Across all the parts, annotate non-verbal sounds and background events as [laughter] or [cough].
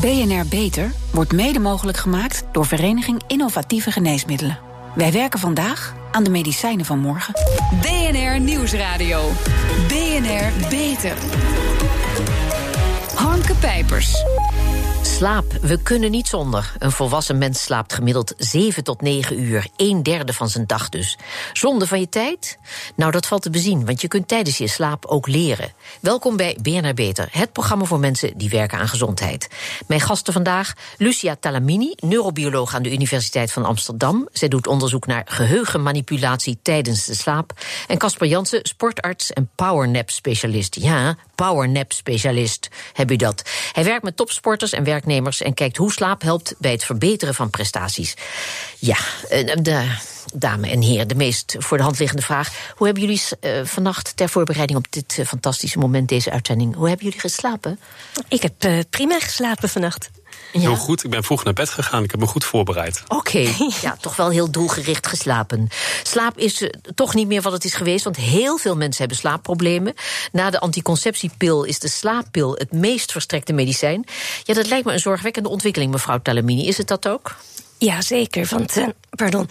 BNR Beter wordt mede mogelijk gemaakt door Vereniging Innovatieve Geneesmiddelen. Wij werken vandaag aan de medicijnen van morgen. BNR Nieuwsradio. BNR Beter. Harmke Pijpers. Slaap. We kunnen niet zonder. Een volwassen mens slaapt gemiddeld 7 tot 9 uur. Een derde van zijn dag dus. Zonde van je tijd? Nou, dat valt te bezien, want je kunt tijdens je slaap ook leren. Welkom bij BNR Beter, het programma voor mensen die werken aan gezondheid. Mijn gasten vandaag, Lucia Talamini, neurobioloog aan de Universiteit van Amsterdam. Zij doet onderzoek naar geheugenmanipulatie tijdens de slaap. En Casper Jansen, sportarts en powernap-specialist. Ja, powernap-specialist heb u dat. Hij werkt met topsporters en en kijkt hoe slaap helpt bij het verbeteren van prestaties. Ja, eh, de dames en heren, de meest voor de hand liggende vraag. Hoe hebben jullie uh, vannacht ter voorbereiding op dit uh, fantastische moment, deze uitzending, hoe hebben jullie geslapen? Ik heb uh, prima geslapen vannacht. Ja. Heel goed. Ik ben vroeg naar bed gegaan. Ik heb me goed voorbereid. Oké, [laughs] okay. ja, toch wel heel doelgericht geslapen. Slaap is toch niet meer wat het is geweest, want heel veel mensen hebben slaapproblemen. Na de anticonceptiepil is de slaappil het meest verstrekte medicijn. Ja, dat lijkt me een zorgwekkende ontwikkeling, mevrouw Talamini. Is het dat ook? Ja, zeker. Want, uh, pardon.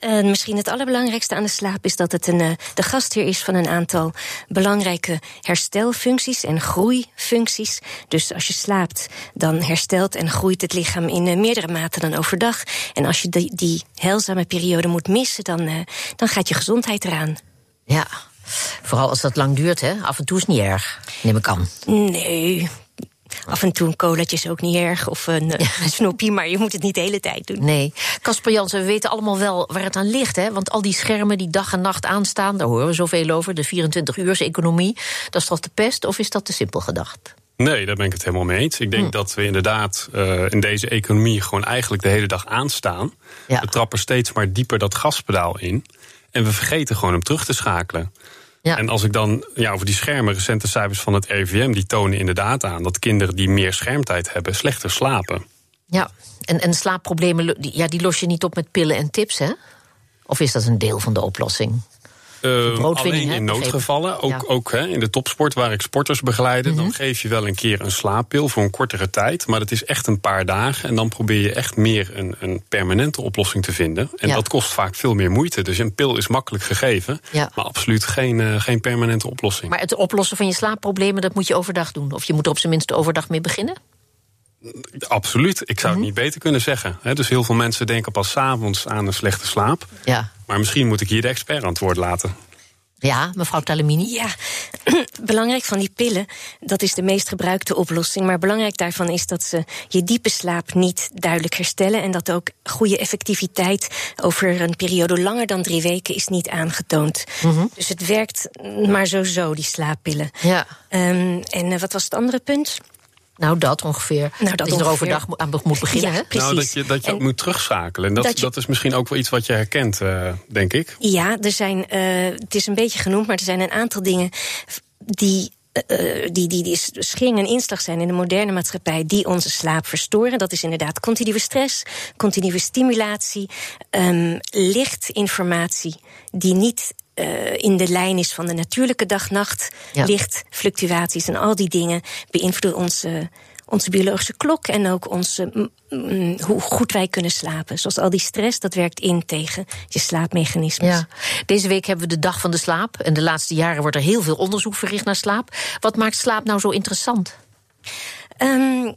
Uh, [clears throat] misschien het allerbelangrijkste aan de slaap is dat het een, uh, de gastheer is van een aantal belangrijke herstelfuncties en groeifuncties. Dus als je slaapt, dan herstelt en groeit het lichaam in uh, meerdere maten dan overdag. En als je die, die heilzame periode moet missen, dan, dan gaat je gezondheid eraan. Ja, vooral als dat lang duurt, hè? Af en toe is het niet erg, neem ik aan. Nee, Af en toe een colaatje is ook niet erg, of een, ja. [laughs] snoepje, maar je moet het niet de hele tijd doen. Nee. Casper Jansen, we weten allemaal wel waar het aan ligt, hè? Want al die schermen die dag en nacht aanstaan, daar horen we zoveel over. De 24-uurs-economie, dat is toch de pest, of is dat te simpel gedacht? Nee, daar ben ik het helemaal mee eens. Ik denk hm. dat we inderdaad uh, in deze economie gewoon eigenlijk de hele dag aanstaan. Ja. We trappen steeds maar dieper dat gaspedaal in. En we vergeten gewoon hem terug te schakelen. Ja. En als ik dan ja, over die schermen, recente cijfers van het RIVM, die tonen inderdaad aan dat kinderen die meer schermtijd hebben, slechter slapen. Ja, en, en slaapproblemen ja, die los je niet op met pillen en tips, hè? Of is dat een deel van de oplossing? Uh, alleen in noodgevallen, ook, ja. ook hè, in de topsport waar ik sporters begeleide, mm -hmm. dan geef je wel een keer een slaappil voor een kortere tijd, maar dat is echt een paar dagen en dan probeer je echt meer een, een permanente oplossing te vinden. En ja. dat kost vaak veel meer moeite. Dus een pil is makkelijk gegeven, ja. maar absoluut geen, uh, geen permanente oplossing. Maar het oplossen van je slaapproblemen, dat moet je overdag doen, of je moet er op zijn minst overdag mee beginnen? Absoluut. Ik zou het niet beter kunnen zeggen. Dus heel veel mensen denken pas avonds aan een slechte slaap. Ja. Maar misschien moet ik hier de expert aan het woord laten. Ja, mevrouw Talemini. Ja, [clears throat] belangrijk van die pillen, dat is de meest gebruikte oplossing. Maar belangrijk daarvan is dat ze je diepe slaap niet duidelijk herstellen. En dat ook goede effectiviteit over een periode langer dan drie weken is niet aangetoond. Mm -hmm. Dus het werkt maar zo-zo, die slaappillen. Ja. Um, en uh, wat was het andere punt? Nou, dat ongeveer. Nou, dat, je er overdag aan moet beginnen. Ja, nou, dat je, dat je en, ook moet terugschakelen. En dat, dat, je, dat, is misschien ook wel iets wat je herkent, uh, denk ik. Ja, er zijn, uh, het is een beetje genoemd, maar er zijn een aantal dingen die uh, die, die, die schering en inslag zijn in de moderne maatschappij die onze slaap verstoren. Dat is inderdaad continue stress, continue stimulatie, um, lichtinformatie die niet uh, in de lijn is van de natuurlijke dag-nacht, ja. lichtfluctuaties en al die dingen beïnvloeden onze, onze biologische klok en ook onze, mm, hoe goed wij kunnen slapen. Zoals al die stress, dat werkt in tegen je slaapmechanismes. Ja. Deze week hebben we de Dag van de Slaap. En de laatste jaren wordt er heel veel onderzoek verricht naar slaap. Wat maakt slaap nou zo interessant? Um,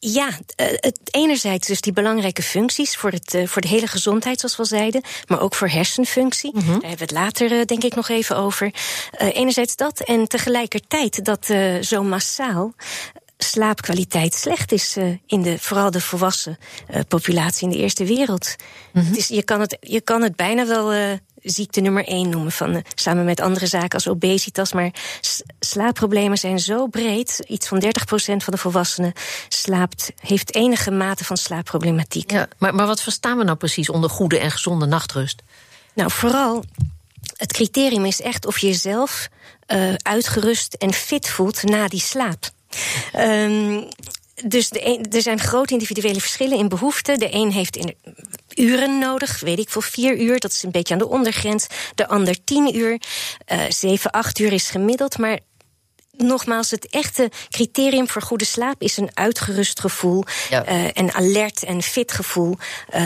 ja, het enerzijds dus die belangrijke functies voor, het, voor de hele gezondheid, zoals we al zeiden, maar ook voor hersenfunctie. Mm -hmm. Daar hebben we het later, denk ik, nog even over. Enerzijds dat en tegelijkertijd dat zo massaal slaapkwaliteit slecht is uh, in de, vooral de volwassen uh, populatie in de eerste wereld. Mm -hmm. is, je, kan het, je kan het bijna wel uh, ziekte nummer één noemen, van, uh, samen met andere zaken als obesitas. Maar slaapproblemen zijn zo breed. Iets van 30% van de volwassenen slaapt, heeft enige mate van slaapproblematiek. Ja, maar, maar wat verstaan we nou precies onder goede en gezonde nachtrust? Nou, vooral het criterium is echt of je jezelf uh, uitgerust en fit voelt na die slaap. Um, dus de een, er zijn grote individuele verschillen in behoeften. De een heeft in uren nodig, weet ik veel, vier uur. Dat is een beetje aan de ondergrens. De ander tien uur. Uh, zeven, acht uur is gemiddeld. Maar nogmaals, het echte criterium voor goede slaap is een uitgerust gevoel. Ja. en alert en fit gevoel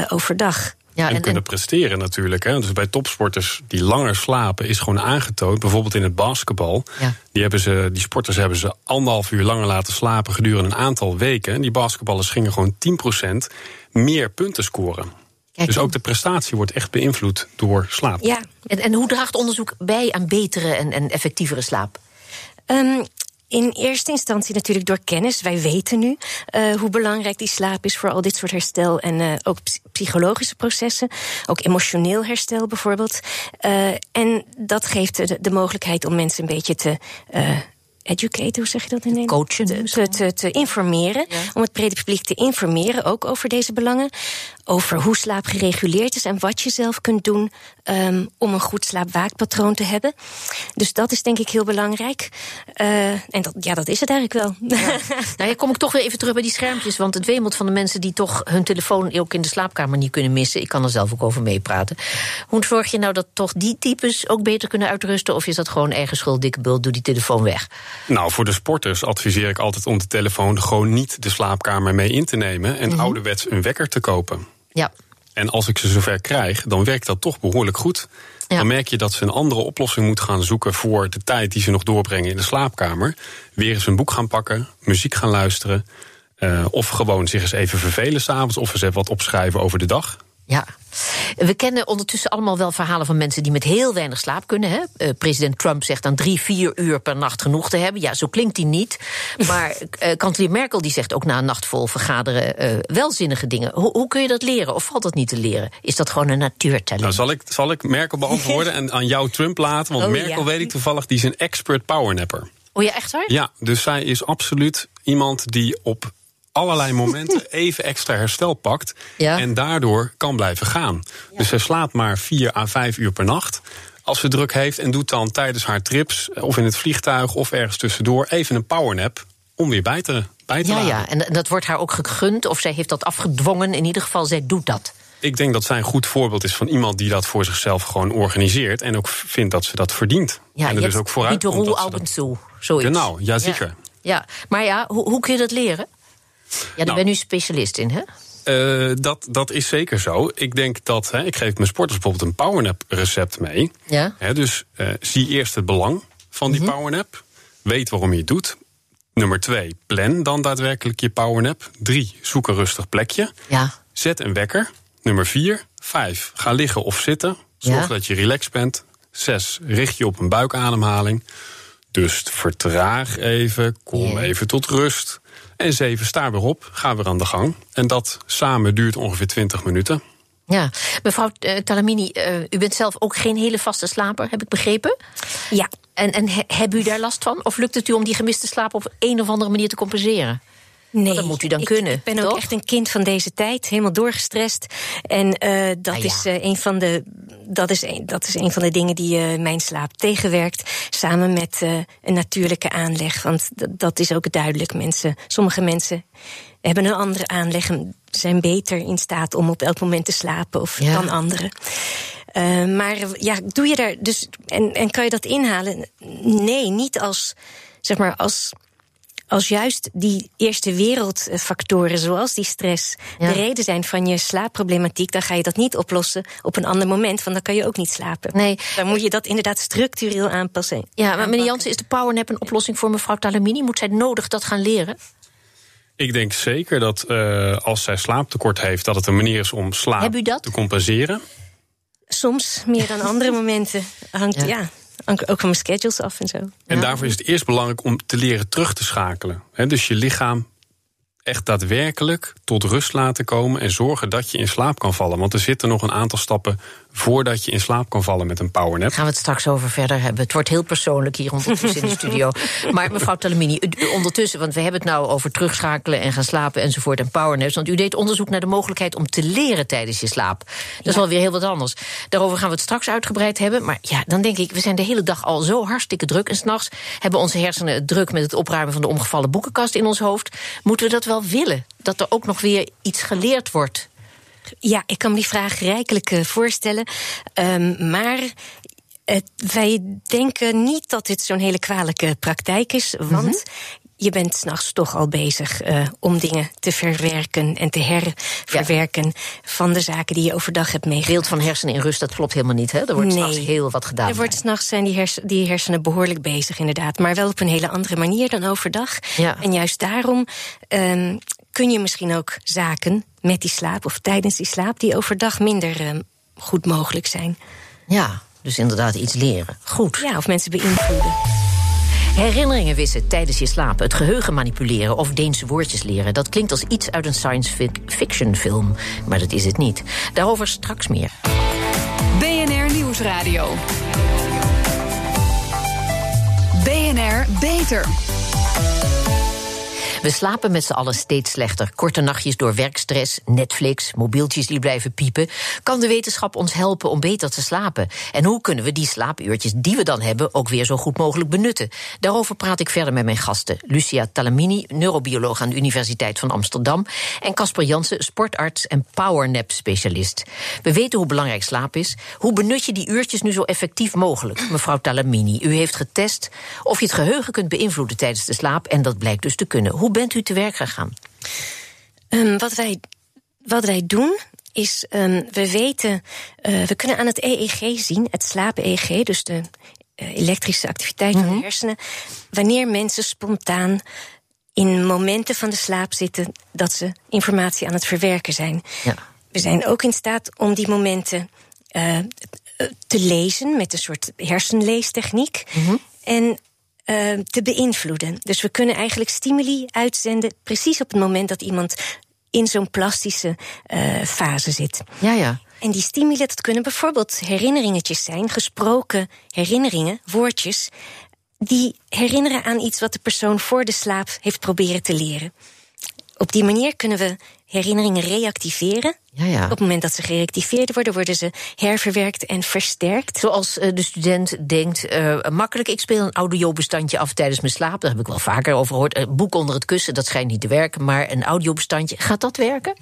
overdag. Ja, en, kunnen presteren natuurlijk. Hè. Dus bij topsporters die langer slapen is gewoon aangetoond. Bijvoorbeeld in het basketbal. Die, hebben ze, die sporters hebben ze anderhalf uur langer laten slapen gedurende een aantal weken. En die basketballers gingen gewoon 10% meer punten scoren. Dus ook de prestatie wordt echt beïnvloed door slaap. Ja, en, en hoe draagt onderzoek bij aan betere en, en effectievere slaap? Um, in eerste instantie natuurlijk door kennis. Wij weten nu uh, hoe belangrijk die slaap is voor al dit soort herstel en uh, ook psychologische processen. Ook emotioneel herstel bijvoorbeeld. Uh, en dat geeft de, de, mogelijkheid om mensen een beetje te educate, hoe zeg je dat in Nederland? Coachen. Te, te, te informeren. Om het brede publiek te informeren, ook over deze belangen. Over hoe slaap gereguleerd is en wat je zelf kunt doen um, om een goed slaapwaakpatroon te hebben. Dus dat is denk ik heel belangrijk. Uh, en dat, ja, dat is het eigenlijk wel. Ja. [laughs] nou, ja, kom ik toch weer even terug bij die schermpjes. Want het wemelt van de mensen die toch hun telefoon ook in de slaapkamer niet kunnen missen. Ik kan er zelf ook over meepraten. Hoe zorg je nou dat toch die types ook beter kunnen uitrusten? Of is dat gewoon eigen schuld, dikke bult, doe die telefoon weg? Nou, voor de sporters adviseer ik altijd om de telefoon gewoon niet de slaapkamer mee in te nemen. En mm ouderwets een wekker te kopen. Ja. En als ik ze zover krijg, dan werkt dat toch behoorlijk goed. Dan merk je dat ze een andere oplossing moet gaan zoeken voor de tijd die ze nog doorbrengen in de slaapkamer. Weer eens een boek gaan pakken, muziek gaan luisteren. Uh, of gewoon zich eens even vervelen s'avonds. Of eens even wat opschrijven over de dag. Ja. We kennen ondertussen allemaal wel verhalen van mensen die met heel weinig slaap kunnen. Hè? Uh, president Trump zegt dan drie, vier uur per nacht genoeg te hebben. Ja, zo klinkt hij niet. [laughs] Maar uh, kanselier Merkel die zegt ook na een nacht vol vergaderen uh, wel zinnige dingen. Hoe, hoe, kun je dat leren? Of valt dat niet te leren? Is dat gewoon een natuurtalent? Nou, zal ik, zal ik Merkel beantwoorden [laughs] en aan jou Trump laten? Want oh, Merkel weet ik toevallig, die is een expert powernapper. Oh ja, echt waar? Ja, dus zij is absoluut iemand die op allerlei momenten [laughs] even extra herstel pakt. En daardoor kan blijven gaan. Dus zij slaapt maar vier à vijf uur per nacht. Als ze druk heeft en doet dan tijdens haar trips, of in het vliegtuig of ergens tussendoor, even een powernap om weer bij te, bij te ja, Ja, en dat wordt haar ook gegund, of zij heeft dat afgedwongen. In ieder geval, zij doet dat. Ik denk dat zij een goed voorbeeld is van iemand die dat voor zichzelf gewoon organiseert. En ook vindt dat ze dat verdient. Ja, en er dus ook vooruit komt. Dat ze dat... Zo, zoiets. Genau, ja zeker. Ja, ja. maar ja, hoe, hoe kun je dat leren? Ja, daar nou, ben u specialist in, hè? Uh, dat, dat is zeker zo. Ik denk dat, hè, ik geef mijn sporters bijvoorbeeld een powernap recept mee. Ja. Hè, dus uh, zie eerst het belang van die mm -hmm. powernap. Weet waarom je het doet. Nummer twee, plan dan daadwerkelijk je powernap. Drie, zoek een rustig plekje. Ja. Zet een wekker. Nummer vier, vijf, ga liggen of zitten. Zorg ja. dat je relaxed bent. Zes, richt je op een buikademhaling. Dus vertraag even, kom even tot rust. En zeven, sta weer op, ga weer aan de gang. En dat samen duurt ongeveer 20 minuten. Ja, mevrouw uh, Talamini, uh, u bent zelf ook geen hele vaste slaper, heb ik begrepen? Ja. En, en he, u daar last van? Of lukt het u om die gemiste slaap op een of andere manier te compenseren? Nee, dat moet u dan ik, kunnen. Ik ben toch? ook echt een kind van deze tijd, helemaal doorgestrest. En uh, dat, ah, ja. is, uh, een van de, dat, is een, dat is een van de dingen die uh, mijn slaap tegenwerkt. Samen met een natuurlijke aanleg. Want dat is ook duidelijk. Mensen, sommige mensen hebben een andere aanleg en zijn beter in staat om op elk moment te slapen of ja. dan anderen. Maar ja, doe je daar dus. En, en kan je dat inhalen? Nee, niet als zeg maar als als juist die eerste wereldfactoren, zoals die stress, ja. de reden zijn van je slaapproblematiek, dan ga je dat niet oplossen op een ander moment, want dan kan je ook niet slapen. Nee. Dan moet je dat inderdaad structureel aanpassen. Ja, maar meneer Jansen, is de powernap een oplossing voor mevrouw Talamini? Moet zij nodig dat gaan leren? Ik denk zeker dat uh, als zij slaaptekort heeft, dat het een manier is om slaap te compenseren. Soms meer dan andere momenten. Hangt, ja. ja ook van mijn schedules af en zo. En ja. daarvoor is het eerst belangrijk om te leren terug te schakelen. He, dus je lichaam echt daadwerkelijk tot rust laten komen en zorgen dat je in slaap kan vallen. Want er zitten nog een aantal stappen voordat je in slaap kan vallen met een powernap. Gaan we het straks over verder hebben. Het wordt heel persoonlijk hier ondertussen in de studio. [laughs] Maar mevrouw Talamini, ondertussen, want we hebben het nou over terugschakelen en gaan slapen enzovoort en powernaps. Want u deed onderzoek naar de mogelijkheid om te leren tijdens je slaap. Dat is ja. wel weer heel wat anders. Daarover gaan we het straks uitgebreid hebben. Maar ja, dan denk ik, we zijn de hele dag al zo hartstikke druk. En s'nachts hebben onze hersenen druk met het opruimen van de omgevallen boekenkast in ons hoofd. Moeten we dat wel willen? Dat er ook nog weer iets geleerd wordt ja, ik kan me die vraag rijkelijk uh, voorstellen. Um, maar wij denken niet dat dit zo'n hele kwalijke praktijk is, want mhm je bent s'nachts toch al bezig uh, om dingen te verwerken en te herverwerken van de zaken die je overdag hebt meegemaakt. Beeld van hersenen in rust, dat klopt helemaal niet. Hè? Er wordt nee, s'nachts heel wat gedaan. Er wordt s'nachts zijn die, hersen, die hersenen behoorlijk bezig, inderdaad. Maar wel op een hele andere manier dan overdag. Ja. En juist daarom um, kun je misschien ook zaken met die slaap of tijdens die slaap die overdag minder um, goed mogelijk zijn. Ja, dus inderdaad iets leren. Goed. Ja, of mensen beïnvloeden. Herinneringen wissen tijdens je slaap, het geheugen manipuleren of Deense woordjes leren. Dat klinkt als iets uit een science fiction film, maar dat is het niet. Daarover straks meer. BNR Nieuwsradio. BNR Beter. We slapen met z'n allen steeds slechter. Korte nachtjes door werkstress, Netflix, mobieltjes die blijven piepen. Kan de wetenschap ons helpen om beter te slapen? En hoe kunnen we die slaapuurtjes die we dan hebben ook weer zo goed mogelijk benutten? Daarover praat ik verder met mijn gasten. Lucia Talamini, neurobioloog aan de Universiteit van Amsterdam. En Casper Jansen, sportarts en powernap-specialist. We weten hoe belangrijk slaap is. Hoe benut je die uurtjes nu zo effectief mogelijk? Mevrouw Talamini, u heeft getest of je het geheugen kunt beïnvloeden tijdens de slaap. En dat blijkt dus te kunnen. Bent u te werk gegaan? Um, wat, wij, wat wij doen is, um, we weten, uh, we kunnen aan het EEG zien, het slaap-EEG, dus de uh, elektrische activiteit van de mhm. hersenen, wanneer mensen spontaan in momenten van de slaap zitten dat ze informatie aan het verwerken zijn. Ja. We zijn ook in staat om die momenten uh, te lezen met een soort hersenleestechniek. Mm En uh, te beïnvloeden. Dus we kunnen eigenlijk stimuli uitzenden precies op het moment dat iemand in zo'n plastische uh, fase zit. Ja, ja. En die stimuli, dat kunnen bijvoorbeeld herinneringetjes zijn, gesproken herinneringen, woordjes, die herinneren aan iets wat de persoon voor de slaap heeft proberen te leren. Op die manier kunnen we herinneringen reactiveren. Ja, ja. Op het moment dat ze gereactiveerd worden, worden ze herverwerkt en versterkt. Zoals uh, de student denkt, uh, makkelijk, ik speel een audiobestandje af tijdens mijn slaap. Daar heb ik wel vaker over gehoord. Een boek onder het kussen, dat schijnt niet te werken. Maar een audiobestandje, gaat dat werken?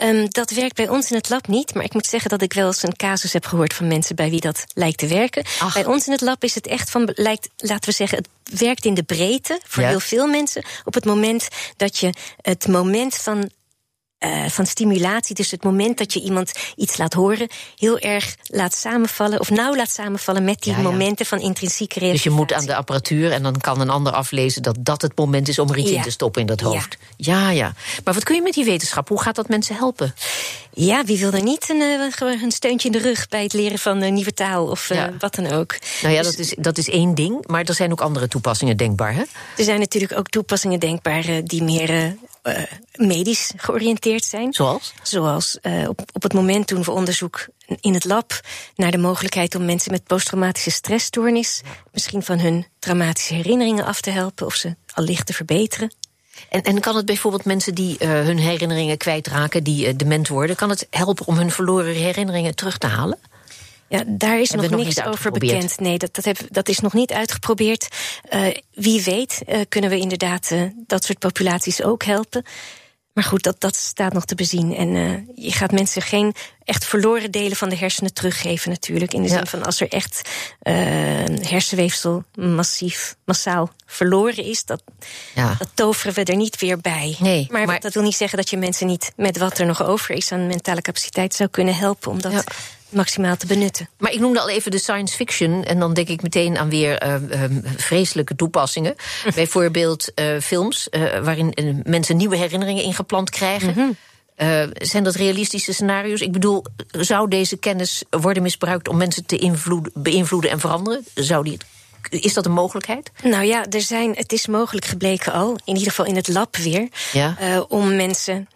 Um, dat werkt bij ons in het lab niet. Maar ik moet zeggen dat ik wel eens een casus heb gehoord van mensen bij wie dat lijkt te werken. Bij ons in het lab is het echt van, lijkt, laten we zeggen, het werkt in de breedte voor heel veel mensen. Op het moment dat je het moment van uh, van stimulatie. Dus het moment dat je iemand iets laat horen, heel erg laat samenvallen, of nauw laat samenvallen met die momenten van intrinsieke realisatie. Dus je moet aan de apparatuur en dan kan een ander aflezen dat dat het moment is om er iets in te stoppen in dat hoofd. Ja. ja, Maar wat kun je met die wetenschap? Hoe gaat dat mensen helpen? Ja, wie wil er niet een, uh, een steuntje in de rug bij het leren van een nieuwe taal of uh, wat dan ook? Nou ja, dus, dat, is, dat is één ding, maar er zijn ook andere toepassingen denkbaar, hè? Er zijn natuurlijk ook toepassingen denkbaar die meer uh, medisch georiënteerd zijn. Zoals? Zoals uh, op, op het moment doen we onderzoek in het lab naar de mogelijkheid om mensen met posttraumatische stressstoornis misschien van hun traumatische herinneringen af te helpen of ze allicht te verbeteren. En, en kan het bijvoorbeeld mensen die uh, hun herinneringen kwijtraken, die dement worden, kan het helpen om hun verloren herinneringen terug te halen? Ja, daar is nog, nog niks over bekend. Nee, dat, dat, heb, dat is nog niet uitgeprobeerd. Uh, wie weet uh, kunnen we inderdaad uh, dat soort populaties ook helpen. Maar goed, dat, dat staat nog te bezien. En je gaat mensen geen echt verloren delen van de hersenen teruggeven, natuurlijk. In de zin van als er echt hersenweefsel massief, massaal verloren is, dat, ja. dat toveren we er niet weer bij. Nee, maar, maar, dat wil niet zeggen dat je mensen niet met wat er nog over is aan mentale capaciteit zou kunnen helpen. Omdat ja maximaal te benutten. Maar ik noemde al even de science fiction. En dan denk ik meteen aan weer uh, uh, vreselijke toepassingen. [laughs] Bijvoorbeeld uh, films waarin mensen nieuwe herinneringen ingeplant krijgen. Mm zijn dat realistische scenario's? Ik bedoel, zou deze kennis worden misbruikt om mensen te beïnvloeden en veranderen? Zou die is dat een mogelijkheid? Nou ja, er zijn, het is mogelijk gebleken al, in ieder geval in het lab weer, ja. uh, om mensen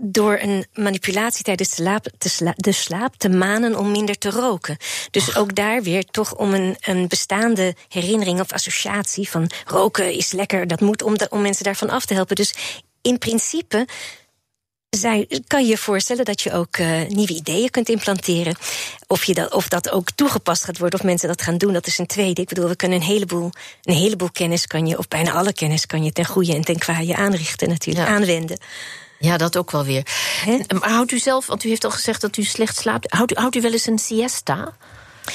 door een manipulatie tijdens de slaap, de slaap te manen om minder te roken. Dus ook daar weer toch om een, een bestaande herinnering of associatie van roken is lekker, dat moet om, de, om mensen daarvan af te helpen. Dus in principe zij, kan je je voorstellen dat je ook uh, nieuwe ideeën kunt implanteren. Of, je dat, of dat ook toegepast gaat worden, of mensen dat gaan doen, dat is een tweede. Ik bedoel, we kunnen een heleboel, een heleboel kennis kan je, of bijna alle kennis kan je ten goede en ten kwade aanrichten, natuurlijk, aanwenden. Ja, dat ook wel weer. Maar houdt u zelf, want u heeft al gezegd dat u slecht slaapt. Houdt u, houdt u wel eens een siesta?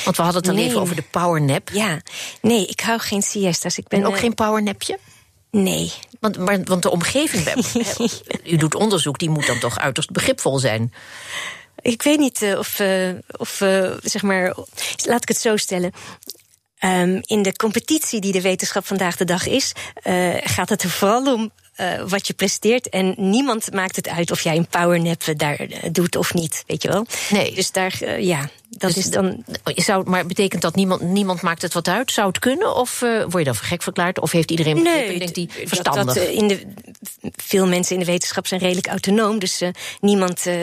Want we hadden het dan Nee. even over de powernap. Ja, nee, ik hou geen siesta's. Ik ben En ook eh, geen powernapje? Nee. Want, maar, want de omgeving, [laughs] u doet onderzoek, die moet dan toch uiterst begripvol zijn. Ik weet niet eh, of, eh, of zeg maar, laat ik het zo stellen. Ehm, in de competitie die de wetenschap vandaag de dag is, gaat het er vooral om eh, wat je presteert. En niemand maakt het uit of jij een powernap daar eh, doet of niet, weet je wel? Nee. Dus daar, eh, ja, dat Dus is dan. Je Zou, maar betekent dat niemand, niemand maakt het wat uit? Zou het kunnen? Of eh, word je dan voor gek verklaard? Of heeft iedereen begrip en denkt die verstandig? Dat, eh, in de, veel mensen in de wetenschap zijn redelijk autonoom. Dus eh, niemand. eh,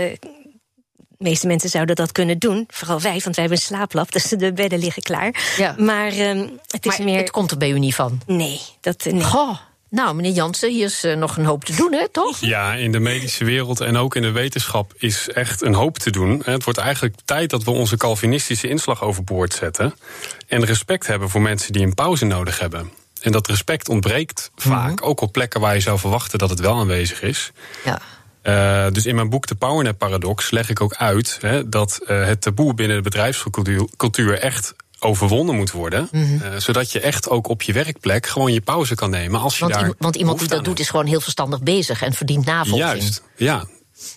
de meeste mensen zouden dat kunnen doen. Vooral wij, want wij hebben een slaaplab. Dus de bedden liggen klaar. Ja. Maar ehm, het is maar meer. het komt er bij u niet van. Nee, dat. eh, Nee. Goh, nou, meneer Jansen, hier is eh, nog een hoop te doen, hè, toch? [laughs] Ja, in de medische wereld en ook in de wetenschap is echt een hoop te doen. Het wordt eigenlijk tijd dat we onze Calvinistische inslag overboord zetten. En respect hebben voor mensen die een pauze nodig hebben. En dat respect ontbreekt vaak, ook op plekken waar je zou verwachten dat het wel aanwezig is. Ja. Uh, dus in mijn boek De Powernap Paradox leg ik ook uit hè, dat uh, het taboe binnen de bedrijfscultuur echt overwonnen moet worden. Mm -hmm. uh, zodat je echt ook op je werkplek gewoon je pauze kan nemen. Als je want, daar want iemand die dat doet is gewoon heel verstandig bezig en verdient navolging. Juist, ja.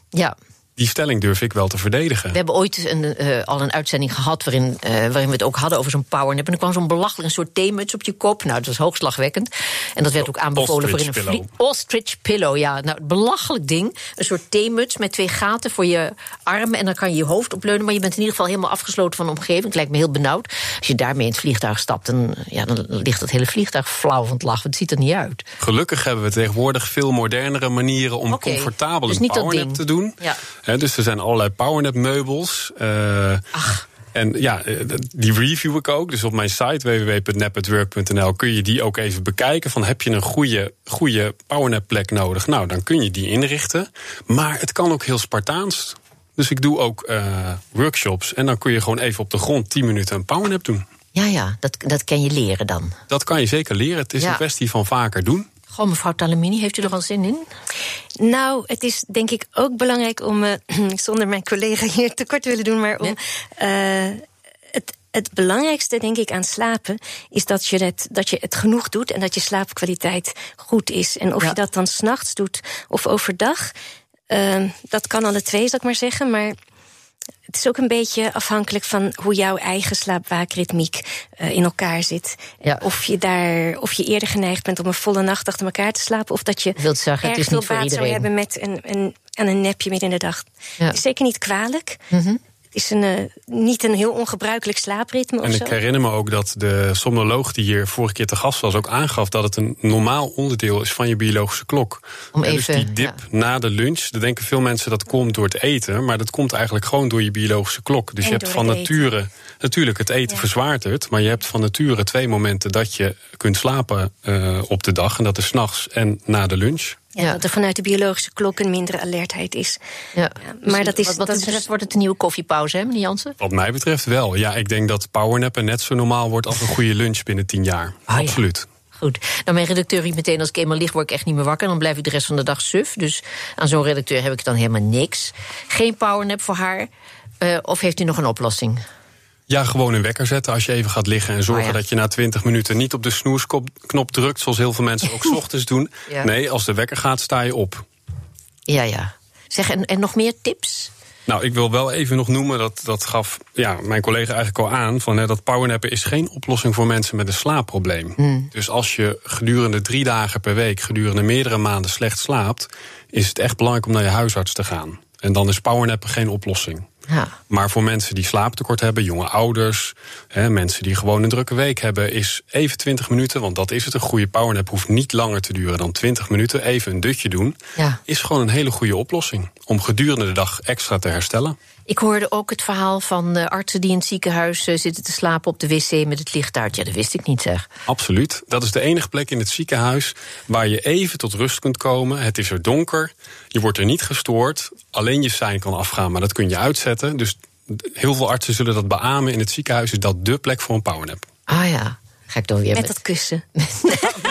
Ja. Die stelling durf ik wel te verdedigen. We hebben ooit een, uh, al een uitzending gehad waarin, uh, waarin we het ook hadden over zo'n powernap. En er kwam zo'n belachelijk een soort theemuts op je kop. Nou, dat was hoogslagwekkend. En dat werd ook aanbevolen voor in een pillow. ostrich pillow. Ja, nou, het belachelijk ding. Een soort theemuts met twee gaten voor je armen. En dan kan je je hoofd opleunen. Maar je bent in ieder geval helemaal afgesloten van de omgeving. Het lijkt me heel benauwd. Als je daarmee in het vliegtuig stapt, dan, ja, dan ligt het hele vliegtuig flauw van het lachen. Het ziet er niet uit. Gelukkig hebben we tegenwoordig veel modernere manieren om comfortabel dus een niet dat powernap te doen. Ja. Dus er zijn allerlei powernap meubels. eh, Ach. En ja, eh, die review ik ook. Dus op mijn site www.napatwork.nl kun je die ook even bekijken. Van heb je een goede, goede powernap plek nodig? Nou, dan kun je die inrichten. Maar het kan ook heel Spartaans. Dus ik doe ook eh, workshops. En dan kun je gewoon even op de grond 10 minuten een powernap doen. Ja, ja, dat, dat kan je leren dan. Dat kan je zeker leren. Het is Ja. een kwestie van vaker doen. Goh, mevrouw Talamini, heeft u er al zin in? Nou, het is denk ik ook belangrijk om, eh, [clears throat] zonder mijn collega hier [laughs] tekort te willen doen, maar om. eh, het, het belangrijkste, denk ik, aan slapen is dat je het, dat je het genoeg doet en dat je slaapkwaliteit goed is. En of Ja. je dat dan s'nachts doet of overdag, eh, dat kan alle twee, zal ik maar zeggen. Maar het is ook een beetje afhankelijk van hoe jouw eigen slaapwaakritmiek eh, in elkaar zit. Ja. Of, je daar, of je eerder geneigd bent om een volle nacht achter elkaar te slapen, of dat je wilt zeggen, het erg is veel niet voor baat zou hebben met een, een, aan een nepje midden in de dag. Ja. Is zeker niet kwalijk. Mhm. Is een, eh, niet een heel ongebruikelijk slaapritme En of ik herinner me ook dat de somnoloog die hier vorige keer te gast was ook aangaf dat het een normaal onderdeel is van je biologische klok. Om Ja, even, dus die dip na de lunch, dan denken veel mensen dat komt door het eten, maar dat komt eigenlijk gewoon door je biologische klok. Dus En je hebt van eten. nature, natuurlijk het eten Ja. verzwaart het, maar je hebt van nature twee momenten dat je kunt slapen eh, op de dag. En dat is 's nachts en na de lunch. Ja, Ja. Dat er vanuit de biologische klok een mindere alertheid is. Ja. maar dat is- wat, wat dat betreft wordt het een nieuwe koffiepauze, hè, meneer Jansen? Wat mij betreft wel. Ja, ik denk dat powernappen net zo normaal wordt als een goede lunch binnen tien jaar. Ah, ja. Absoluut. Goed. Nou, mijn redacteur riep meteen als ik eenmaal lig, word ik echt niet meer wakker. Dan blijf ik de rest van de dag suf. Dus aan zo'n redacteur heb ik dan helemaal niks. Geen powernap voor haar. Eh, of heeft u nog een oplossing? Ja, gewoon een wekker zetten als je even gaat liggen. En zorgen Oh ja. dat je na 20 minuten niet op de snoesknop drukt. Zoals heel veel mensen ook [laughs] 's ochtends doen. Ja. Nee, als de wekker gaat, sta je op. Ja, ja. Zeg, en, en nog meer tips? Nou, ik wil wel even nog noemen, dat, dat gaf ja, mijn collega eigenlijk al aan... Van, hè, dat powernappen is geen oplossing voor mensen met een slaapprobleem. Hmm. Dus als je gedurende drie dagen per week... gedurende meerdere maanden slecht slaapt... is het echt belangrijk om naar je huisarts te gaan. En dan is powernappen geen oplossing. Ja. Maar voor mensen die slaaptekort hebben, jonge ouders, hè, mensen die gewoon een drukke week hebben, is even 20 minuten, want dat is het. Een goede powernap hoeft niet langer te duren dan 20 minuten. Even een dutje doen, Ja. is gewoon een hele goede oplossing om gedurende de dag extra te herstellen. Ik hoorde ook het verhaal van artsen die in het ziekenhuis eh, zitten te slapen op de wc met het licht uit. Ja, dat wist ik niet, zeg. Absoluut. Dat is de enige plek in het ziekenhuis waar je even tot rust kunt komen. Het is er donker, je wordt er niet gestoord. Alleen je sein kan afgaan, maar dat kun je uitzetten. Dus heel veel artsen zullen dat beamen. In het ziekenhuis is dat dé plek voor een powernap. Ah ja, ga ik dan weer Met met... dat kussen. [laughs]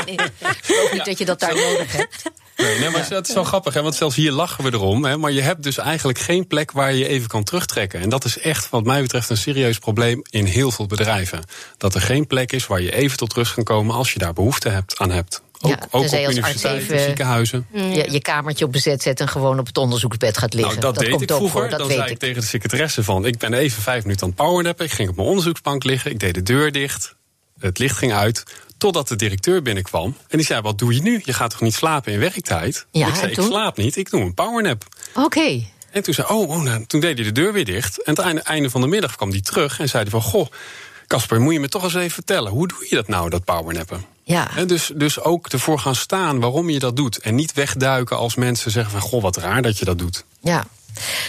Nee, ik geloof niet dat je dat daar nodig hebt. Nee, nee maar dat is wel grappig, hè, want zelfs hier lachen we erom. Hè, maar je hebt dus eigenlijk geen plek waar je even kan terugtrekken. En dat is echt, wat mij betreft, een serieus probleem in heel veel bedrijven. Dat er geen plek is waar je even tot rust kan komen als je daar behoefte hebt, aan hebt. Ook, ja, ook op universiteiten, ziekenhuizen. Je, je, kamertje op bezet zet en gewoon op het onderzoeksbed gaat liggen. Nou, dat, dat deed ik vroeger. dat dan zei ik tegen de secretaresse van... ik ben even vijf minuten aan het powernappen. Ik ging op mijn onderzoeksbank liggen. Ik deed de deur dicht. Het licht ging uit. Totdat de directeur binnenkwam. En die zei, wat doe je nu? Je gaat toch niet slapen in werktijd? Ja, ik zei, ik slaap niet. Ik doe een powernap. Oké. En toen zei oh, oh nou, toen deed hij de deur weer dicht. En aan het einde, van de middag kwam hij terug en zei hij van... goh, Casper, moet je me toch eens even vertellen... hoe doe je dat nou, dat powernappen? Ja. En dus, dus ook ervoor gaan staan waarom je dat doet. En niet wegduiken als mensen zeggen van... goh, wat raar dat je dat doet. Ja.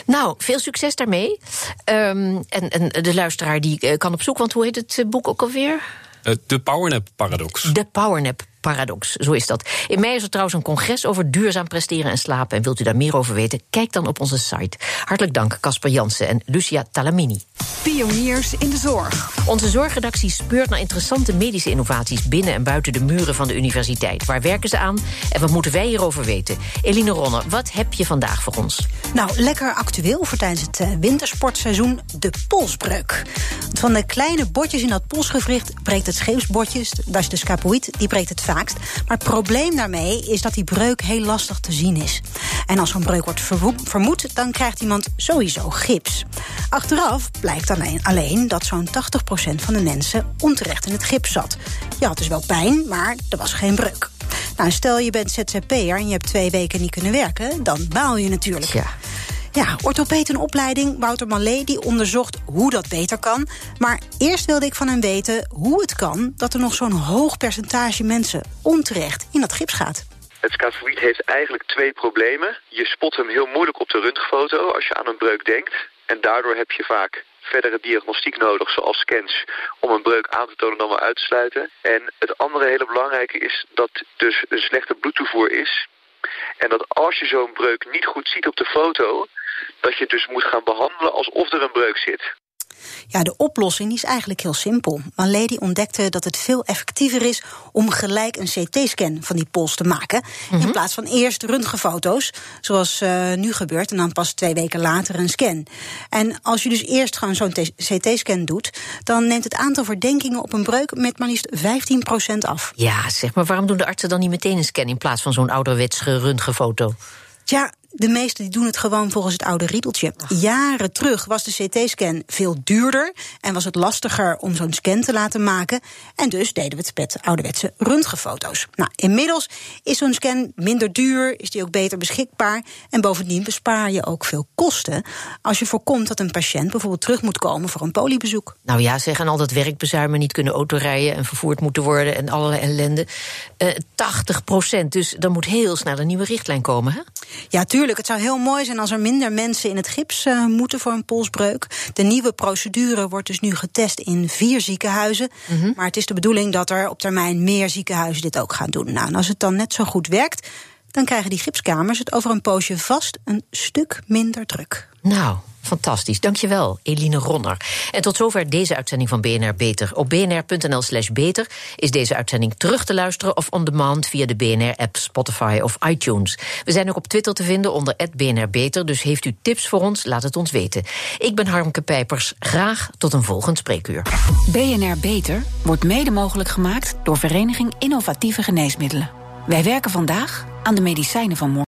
Nou, veel succes daarmee. Um, en, en de luisteraar die eh, kan op zoek, want hoe heet het eh, boek ook alweer? Eh, de powernap paradox. De powernap paradox, zo is dat. In mei is er trouwens een congres over duurzaam presteren en slapen. En wilt u daar meer over weten? Kijk dan op onze site. Hartelijk dank, Casper Jansen en Lucia Talamini. Pioniers in de zorg. Onze zorgredactie speurt naar interessante medische innovaties binnen en buiten de muren van de universiteit. Waar werken ze aan en wat moeten wij hierover weten? Eline Ronner, wat heb je vandaag voor ons? Nou, lekker actueel voor tijdens het eh, wintersportseizoen: de polsbreuk. Van de kleine botjes in dat polsgewricht breekt het scheepsbotje, dat is de scapoïd, die breekt het Maar het probleem daarmee is dat die breuk heel lastig te zien is. En als zo'n breuk wordt vermoed, dan krijgt iemand sowieso gips. Achteraf blijkt alleen, alleen dat zo'n 80% van de mensen onterecht in het gips zat. Je had dus wel pijn, maar er was geen breuk. Nou, stel je bent ZZP'er en je hebt twee weken niet kunnen werken, dan baal je natuurlijk. Ja. Ja, orthopeet een opleiding. Wouter Mallet die onderzocht hoe dat beter kan. Maar eerst wilde ik van hem weten hoe het kan... dat er nog zo'n hoog percentage mensen onterecht in dat gips gaat. Het scafoïd heeft eigenlijk twee problemen. Je spot hem heel moeilijk op de röntgenfoto als je aan een breuk denkt. En daardoor heb je vaak verdere diagnostiek nodig, zoals scans, om een breuk aan te tonen dan wel uit te sluiten. En het andere hele belangrijke is dat dus een slechte bloedtoevoer is. En dat als je zo'n breuk niet goed ziet op de foto, dat je dus moet gaan behandelen alsof er een breuk zit. Ja, de oplossing is eigenlijk heel simpel. Maar Lady ontdekte dat het veel effectiever is om gelijk een CT-scan van die pols te maken. In mhm. plaats van eerst röntgenfoto's, zoals uh, nu gebeurt, en dan pas twee weken later een scan. En als je dus eerst gewoon zo'n CT-scan doet, dan neemt het aantal verdenkingen op een breuk met maar liefst 15% af. Ja, zeg maar, waarom doen de artsen dan niet meteen een scan in plaats van zo'n ouderwetse röntgenfoto? Ja, de meesten die doen het gewoon volgens het oude riedeltje. Jaren terug was de CT-scan veel duurder en was het lastiger om zo'n scan te laten maken. En dus deden we het met ouderwetse röntgenfoto's. Nou, inmiddels is zo'n scan minder duur, is die ook beter beschikbaar. En bovendien bespaar je ook veel kosten als je voorkomt dat een patiënt bijvoorbeeld terug moet komen voor een poliebezoek. Nou ja, zeg en al dat werkbezuimen, niet kunnen autorijden en vervoerd moeten worden en allerlei ellende. Uh, eh, 80 procent, dus dan moet heel snel een nieuwe richtlijn komen, hè? Ja, tuurlijk. Het zou heel mooi zijn als er minder mensen in het gips uh, moeten voor een polsbreuk. De nieuwe procedure wordt dus nu getest in vier ziekenhuizen. Mhm. Maar het is de bedoeling dat er op termijn meer ziekenhuizen dit ook gaan doen. Nou, en als het dan net zo goed werkt, dan krijgen die gipskamers het over een poosje vast een stuk minder druk. Nou, Fantastisch, dankjewel, Eline Ronner. En tot zover deze uitzending van BNR Beter. Op bnr.nl slash beter is deze uitzending terug te luisteren... of on demand via de BNR-app, Spotify of iTunes. We zijn ook op Twitter te vinden onder BNR Beter... dus heeft u tips voor ons, laat het ons weten. Ik ben Harmke Pijpers, graag tot een volgend spreekuur. BNR Beter wordt mede mogelijk gemaakt... door Vereniging Innovatieve Geneesmiddelen. Wij werken vandaag aan de medicijnen van morgen.